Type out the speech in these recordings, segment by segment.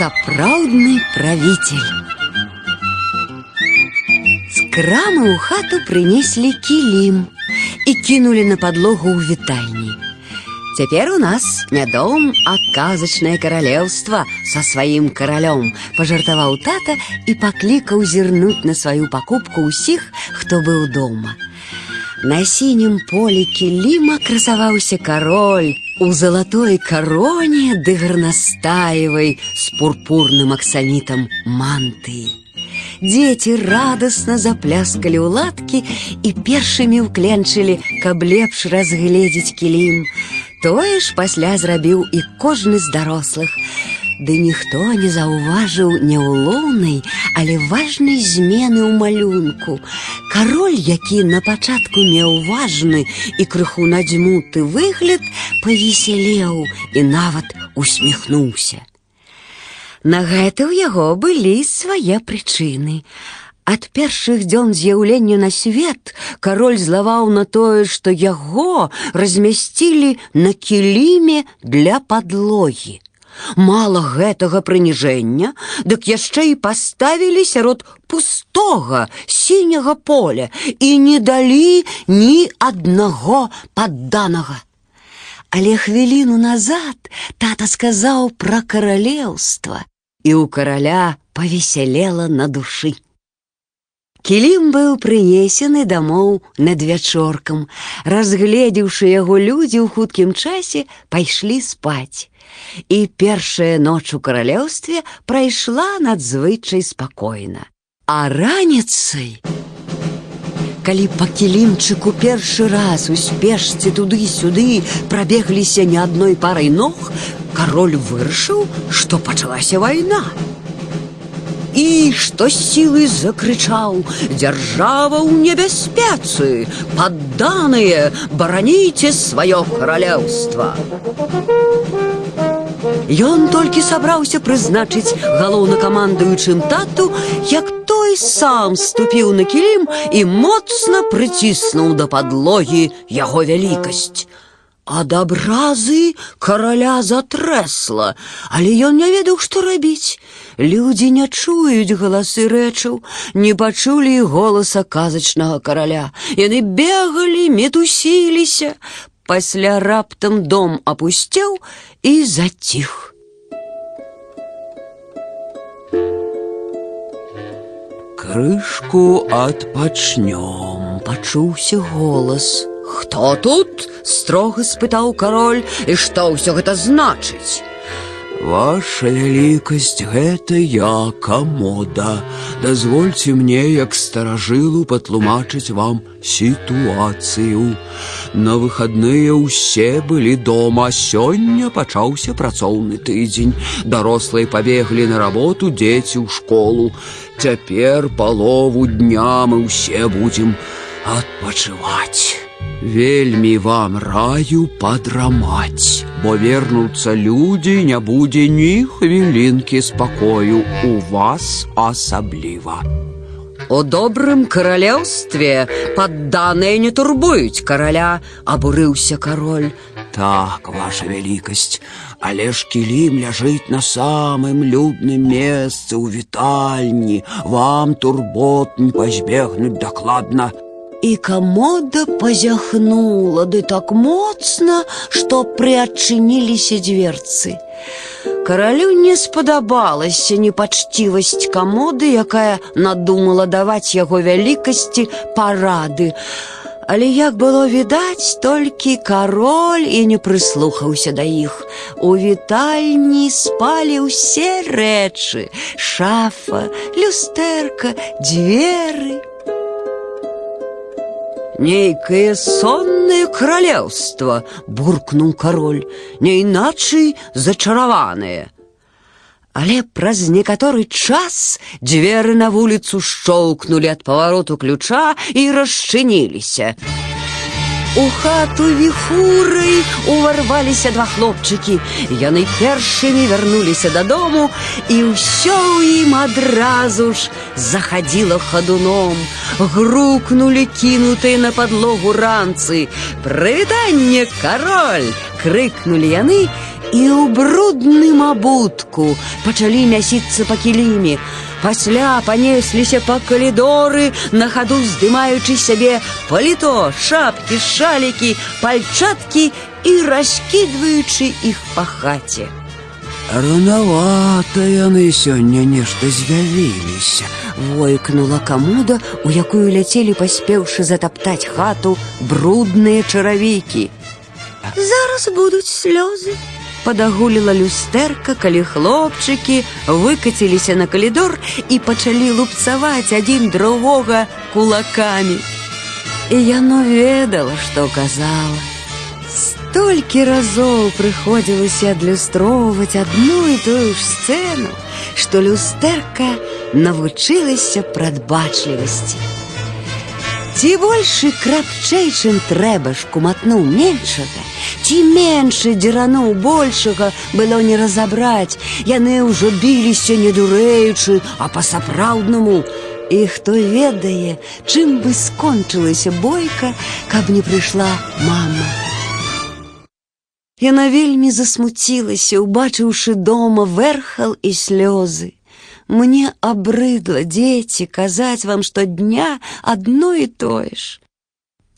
сапраўдны правитель. З крамы ў хату прынеслі кілім і кінулі на падлогу ў вітальні. Цяпер у нас не дом, а казачнае каралеўства са сваім каралём, пажартаваў тата і паклікаў зірнуць на сваю пакупку ўсіх, хто быў дома. На сінім полі кіліма красаваўся кароль у залатой кароне ды гарнастаевай з пурпурным аксамітам мантыі. Дзеці радасна запляскалі ў ладкі і першымі ўкленчылі, каб лепш разгледзець кілім. Тое ж пасля зрабіў і кожны з дарослых. Ды ніхто не заўважыў няўлоўнай, але важнай змены ў малюнку. Кароль, які на пачатку меў важны і крыху надзьмуты выгляд, павесялеў і нават усміхнуўся. На гэта ў яго былі свае прычыны. Ад першых дзён з'яўлення на свет кароль злаваў на тое, што яго размясцілі на кіліме для падлогі. Мала гэтага прыніжэння, дык яшчэ і паставілі сярод пустога сіняга поля і не далі ні аднаго падданага. Але хвіліну назад тата сказаў пра каралеўства, і ў караля павесялела на душы. Кілім быў прынесены дамоў над вячоркам. Разгледзеўшы яго людзі ў хуткім часе пайшлі спаць. І першая ноч у каралеўстве прайшла надзвычай спакойна. А раніцай, калі па кілімчыку першы раз у спешцы туды-сюды прабегліся не адной парай ног, кароль вырашыў, што пачалася вайна і што сілы закрычаў: Дзяржава ў небяспецы, падданыя, бараніце сваё каралеўства. Ён толькі сабраўся прызначыць галоўнакамандуючым тату, як той сам ступіў на кілім і моцна прыціснуў да падлогі яго вялікасць. Ад абразы караля затрэсла, але ён не ведаў, што рабіць. Людзі не чуюць галасы рэчаў, не пачулі голаса казачнага караля. Яны бегалі, мітусіліся. Пасля раптам дом апусцеў і заціх. Крышку адпачнём, пачуўся голас. Хто тут? строга спытаў кароль, і што ўсё гэта значыць? Ваша вялікасць гэта я камода. Дазвольце мне, як старажылу патлумачыць вам сітуацыю. На выхадныя ўсе былі дома, сёння пачаўся працоўны тыдзень. Дарослыя пабеглі на работу дзеці ў школу. Цяпер палову дня мы ўсе будзем адпачываць. Вельмі вам раю падрамаць, бо вернуцца людзі не будзе ні хвілінкі спакою у вас асабліва. У добрым каралеўстве падданыя не турбуюць караля, абурыўся кароль. Так, ваша вялікасць, але ж кілім ляжыць на самым людным месцы ў вітальні, вам турбот не пазбегнуць дакладна, і камода пазяхнула ды так моцна, што прыадчыніліся дзверцы. Каралю не спадабалася непачцівасць камоды, якая надумала даваць яго вялікасці парады. Але як было відаць, толькі кароль і не прыслухаўся да іх. У вітальні спалі ўсе рэчы: шафа, люстэрка, дзверы, Нейкае соннае каралеўства, буркнуў кароль, не іначай зачараванае. Але праз некаторы час дзверы на вуліцу шчоўкнулі ад павароту ключа і расчыніліся. У хату віхурай уварваліся два хлопчыкі. Яны першымі вярнуліся дадому, і ўсё ў ім адразу ж захадзіла хадуном. Грукнулі кінутыя на падлогу ранцы. Прывітанне, кароль! крыкнулі яны і ў брудным абутку пачалі мясіцца па кіліме. Пасля панесліся па калідоры, на хаду здымаючы сябе паліто, шапкі, шалікі, пальчаткі і раскідваючы іх па хаце. Ранавата яны сёння нешта з'явіліся. Войкнула камода, у якую ляцелі паспеўшы затаптаць хату брудныя чаравікі. Зараз будуць слёзы. Падагуліла люстэрка, калі хлопчыкі выкаціліся на калідор і пачалі лупцаваць адзін другога кулакамі. І яно ведала, што казала. Столькі разоў прыходзілася адлюстроўваць адну і тую ж сцэну, што люстэрка навучылася прадбачлівасці. Ці большы крапчэй, чым трэба ж куматнуў меншага, ці меншы дзерануў большага было не разабраць. Яны ўжо біліся не дурэючы, а па-сапраўднаму. І хто ведае, чым бы скончылася бойка, каб не прыйшла мама. Яна вельмі засмуцілася, убачыўшы дома верхал і слёзы. Мне абрыдла дзеці казаць вам штодня адно і тое ж.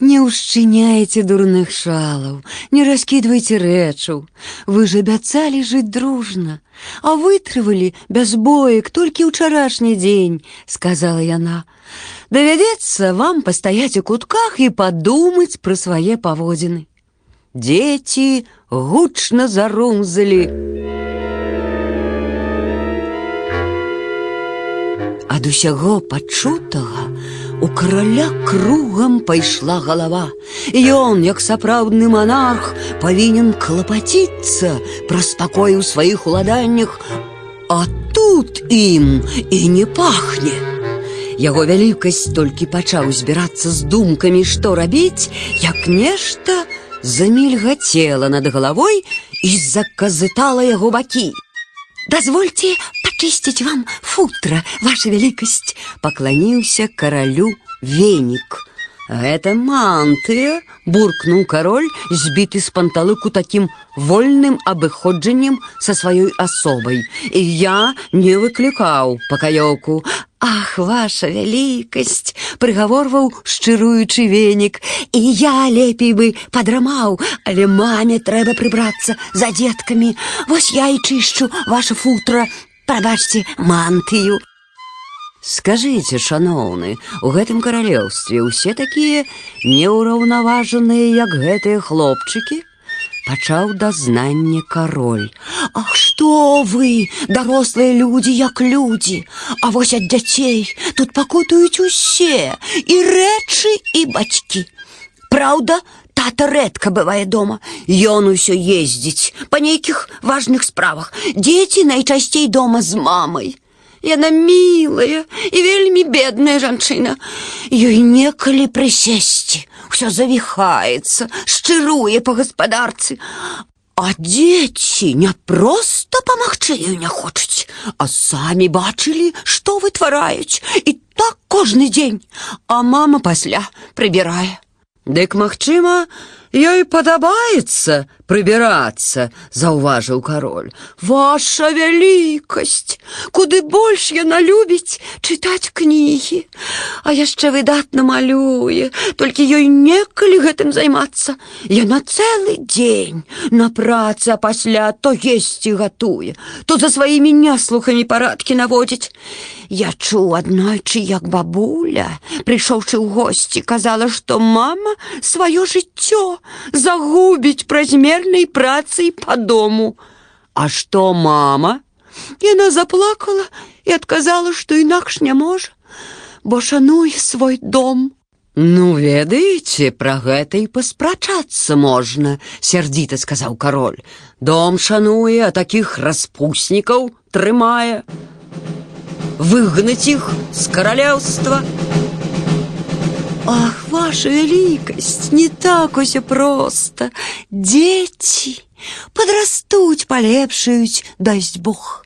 Не ўшчыняйце дурных шалаў, не раскідвайце рэчаў. Вы ж абяцалі жыць дружна, а вытрывалі без боек толькі ўчарашні дзень, сказала яна. Давядзецца вам пастаяць у кутках і падумаць пра свае паводзіны. Дзеці гучна зарумзалі. Ад усяго пачутага у караля кругам пайшла галава. Ён, як сапраўдны манарх, павінен клапаціцца пра спакой у сваіх уладаннях, а тут ім і не пахне. Яго вялікасць толькі пачаў збірацца з думкамі, што рабіць, як нешта, замільгацела над головой і заказытала яго бакі. Дазвольце пачысціць вам футра, ваша вялікасць, пакланіўся каралю венік. Гэта мантыя, буркнуў кароль, збіты з панталыку такім вольным абыходжаннем са сваёй асобай. І я не выклікаў пакаёўку, Ах, ваша вялікасць, прыгаворваў шчыруючы венік, і я лепей бы падрамаў, але маме трэба прыбрацца за дзеткамі. Вось я і чышчу ваша футра, прабачце мантыю. Скажыце, шаноўны, у гэтым каралеўстве ўсе такія неўраўнаважаныя, як гэтыя хлопчыкі? пачаў дазнанне кароль. Ах што вы, дарослыя людзі, як людзі, А вось ад дзяцей тут пакутаюць усе і рэчы і бацькі. Праўда, тата рэдка бывае дома. Ён усё ездзіць па нейкіх важных справах. Дзеці найчасцей дома з мамай. Яна мілая і вельмі бедная жанчына. Ёй некалі прысесці все завіхаецца, шчыруе па гаспадарцы. А дзеці не проста памагчы ёй не хочуць, а самі бачылі, што вытвараюць і так кожны дзень, а мама пасля прыбірае. Дык магчыма, ёй падабаецца прыбірацца, заўважыў кароль. Ваша вялікасць, куды больш яна любіць чытаць кнігі, А яшчэ выдатна малюе, толькі ёй некалі гэтым займацца. Яна цэлы дзень на працы, а пасля то есці гатуе, то за сваімі няслухамі парадкі наводзіць. Я чуў аднойчы, як бабуля, прыйшоўшы ў госці, казала, што мама сваё жыццё загубіць празмернай працай по дому. А што мама? Яна заплакала і адказала, што інакш не можа, бо шануе свой дом. Ну, ведаеце, пра гэта і паспрачацца можна, сярдзіта сказаў кароль. Дом шануе, а такіх распуснікаў трымае. Выгнаць іх з каралеўства. Ах, ваша вялікасць, не так усё проста. Дзеці падрастуць, палепшаюць, дасць Бог.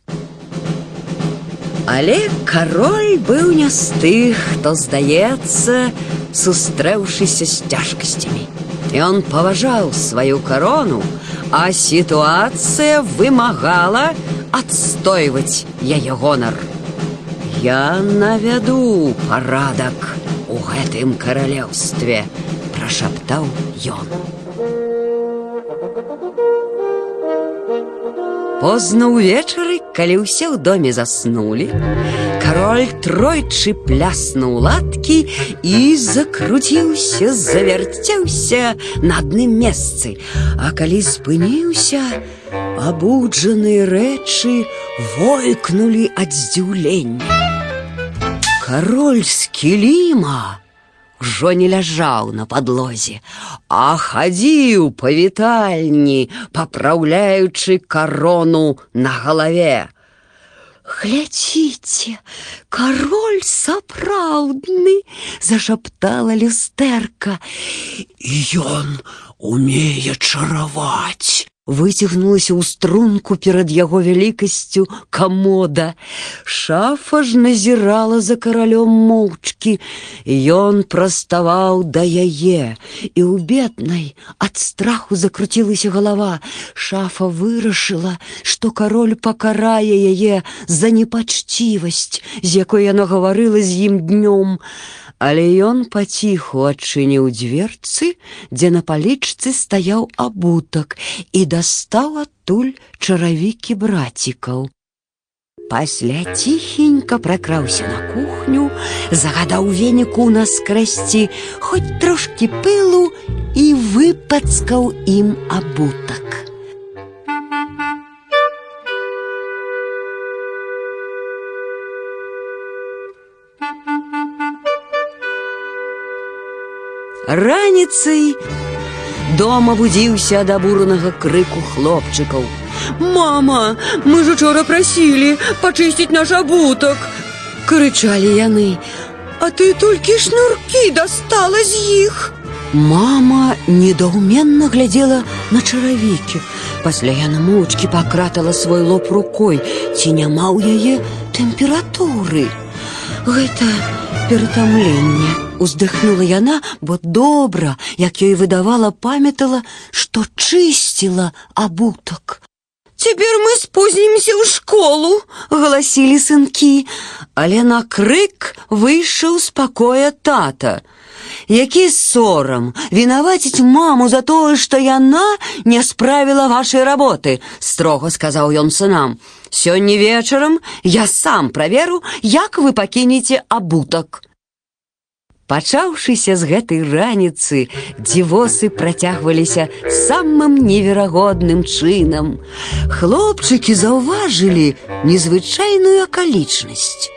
Але кароль быў не з тых, хто здаецца, сустрэўшыся з цяжкасцямі. Ён паважаў сваю карону, а сітуацыя вымагала адстойваць яе гонар. Я навяду парадак у гэтым каралеўстве, прашаптаў ён. Позна ўвечары, калі ўсе ў доме заснулі, кароль тройчы пляснуў латкі і закруціўся, завярцеўся на адным месцы. А калі спыніўся, абуджаныя рэчы войкнулі ад здзіўлення. Кароль з кіліма ўжо не ляжаў на падлозе, а хадзіў па вітальні, папраўляючы карону на галаве. Глядзіце, кароль сапраўдны, зашаптала люстэрка. Ён умее чараваць выцягнулася ў струнку перад яго вялікасцю камода. Шафа ж назірала за каралём моўчкі, Ён праставаў да яе, і ў беднай ад страху закруцілася галава. Шафа вырашыла, што кароль пакарае яе за непачцівасць, з якой яна гаварыла з ім днём. Але ён паціху адчыніў дзверцы, дзе на палічцы стаяў абутак і дастаў адтуль чаравікі брацікаў. Пасля ціхенька пракраўся на кухню, загадаў веніку наскрэсці хоць трошкі пылу і выпацкаў ім абутак. Раніцай дома будзіўся ад абуранага крыку хлопчыкаў. Мама, мы ж учора прасілі пачысціць наш абутак. Крычалі яны. А ты толькі шнуркі дастала з іх. Мама недаўменна глядзела на чаравікі. Пасля яна моўчкі пакратала свой лоб рукой, ці няма ў яе тэмпературы. Гэта ператамленне уздыхнула яна, бо добра, як ёй выдавала, памятала, што чысціла абутак. Цяпер мы спознімся ў школу, галасілі сынкі, але на крык выйшаў з пакоя тата. Які сорам вінаваціць маму за тое, што яна не справіла вашай работы, строга сказаў ён сынам. Сёння вечарам я сам праверу, як вы пакінеце абутак. Пачаўшыся з гэтай раніцы, дзівосы працягваліся самым неверагодным чынам. Хлопчыкі заўважылі незвычайную акалічнасць.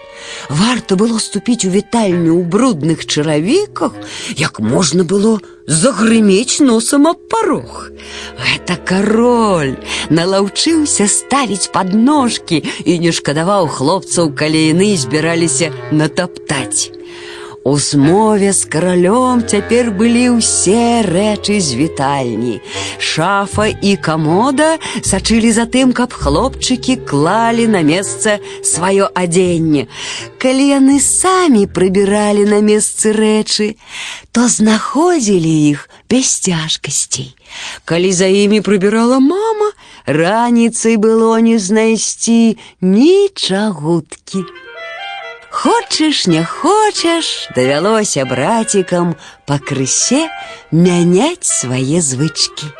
Варта было ступіць у вітальню ў брудных чаравіках, як можна было загрымець носам аб парог. Гэта кароль налаўчыўся ставіць падножкі і не шкадаваў хлопцаў, калі яны збіраліся натаптаць. У змове з каралём цяпер былі ўсе рэчы з вітальні. Шафа і камода сачылі за тым, каб хлопчыкі клалі на месца сваё адзенне. Калі яны самі прыбіралі на месцы рэчы, то знаходзілі іх без цяжкасцей. Калі за імі прыбірала мама, раніцай было не знайсці нічагуткі. Хочаш, не хочаш, давялося брацікам пакрысе мяняць свае звычкі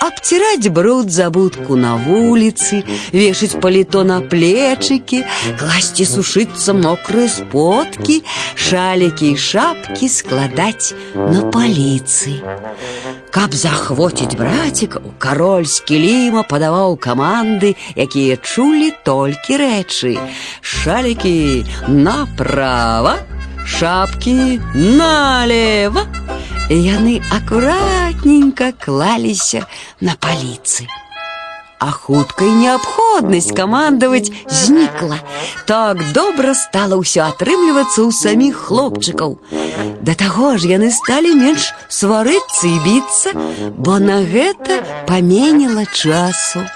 Абціраць бруд забудку на вуліцы, вешаць паліто на плечыкі, класці сушыцца мокрыя сподкі, шалікі і шапкі складаць на паліцы. Каб захвоціць брацікаў, кароль з кіліма падаваў каманды, якія чулі толькі рэчы. Шалікі направа, шапкі налево. Яны акуратненька клаліся на паліцы. А хуткай неабходнасць камандаваць знікла. Так добра стала ўсё атрымлівацца ў саміх хлопчыкаў. Да таго ж яны сталі менш сварыцца і біцца, бо на гэта паменіла часу.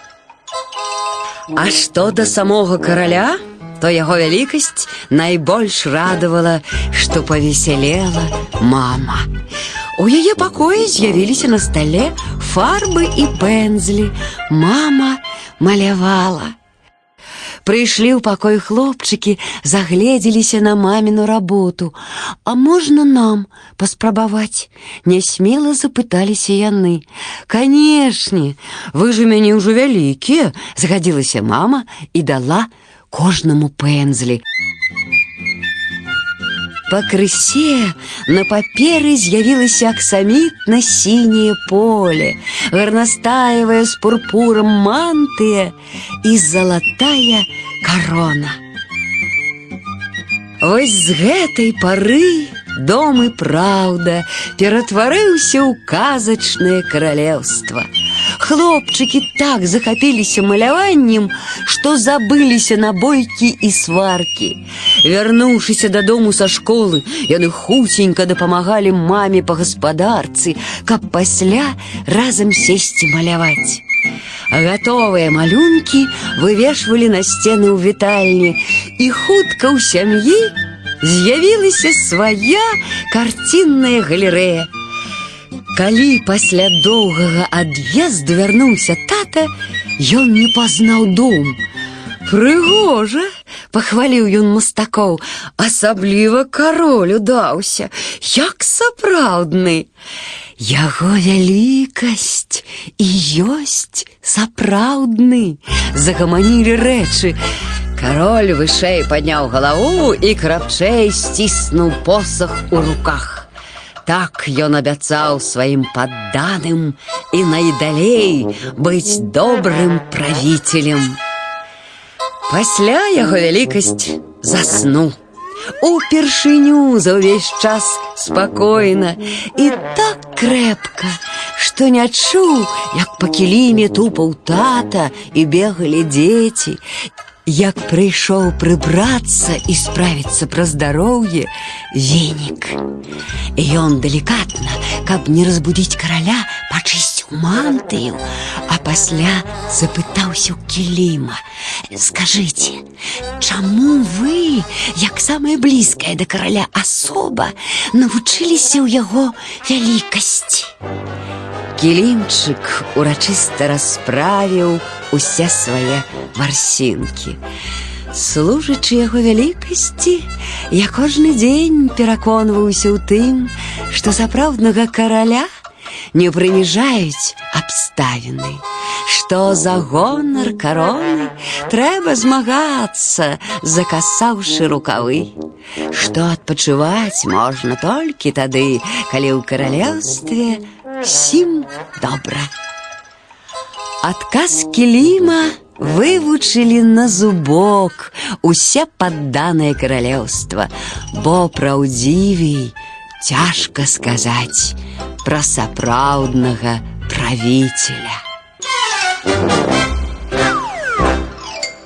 А што да самога караля, то яго вялікасць найбольш радавала, што павесялела мама. У яе пакоі з'явіліся на стале фарбы і пензлі. Мама малявала. Прыйшлі ў пакой хлопчыкі, загледзеліся на маміну работу. А можна нам паспрабаваць? Нясмела запыталіся яны. Канешне, вы ж у мяне ўжо вялікія, згадзілася мама і дала кожнаму пензлі. Пакрысе на паперы з'явілася аксамітна-сіняе поле, гарнастаевая з пурпурам мантыя і залатая карона. Вось з гэтай пары дом і праўда ператварыўся ў казачнае каралеўства. Хлопчыкі так захапіліся маляваннем, што забыліся на бойкі і сваркі. Вярнуўшыся дадому са школы, яны хуценька дапамагалі маме па гаспадарцы, каб пасля разам сесці маляваць. А гатовыя малюнкі вывешвалі на сцены ў вітальні, і хутка ў сям'і з'явілася свая карцінная галерэя. Калі пасля доўгага ад'езду вярнуўся тата, ён не пазнаў дом. Прыгожа, пахваліў ён мастакоў, асабліва кароль удаўся, як сапраўдны. Яго вялікасць і ёсць сапраўдны, загаманілі рэчы. Кароль вышэй падняў галаву і крапчэй сціснуў посах у руках. Так ён абяцаў сваім падданым і найдалей быць добрым правіцелем. Пасля яго вялікасць заснуў. Упершыню за ўвесь час спакойна і так крэпка, што не чуў, як па кіліме тупаў тата і бегалі дзеці, як прыйшоў прыбрацца і справіцца пра здароўе венік. Ён далікатна, каб не разбудзіць караля, пачысціў мантыю, а пасля запытаўся ў кіліма: « Скажыце, чаму вы, як самая блізкая да караля асоба, навучыліся ў яго вялікасці? Кілімчык урачыста расправіў усе свае варсінкі. Служачы яго вялікасці, я кожны дзень пераконваўся ў тым, што сапраўднага караля не прыніжаюць абставіны, што за гонар кароны трэба змагацца, закасаўшы рукавы, што адпачываць можна толькі тады, калі ў каралеўстве сім добра. Адказ кіліма вывучылі на зубок усе падданае каралеўства, бо праўдзівей цяжка сказаць пра сапраўднага правіцеля.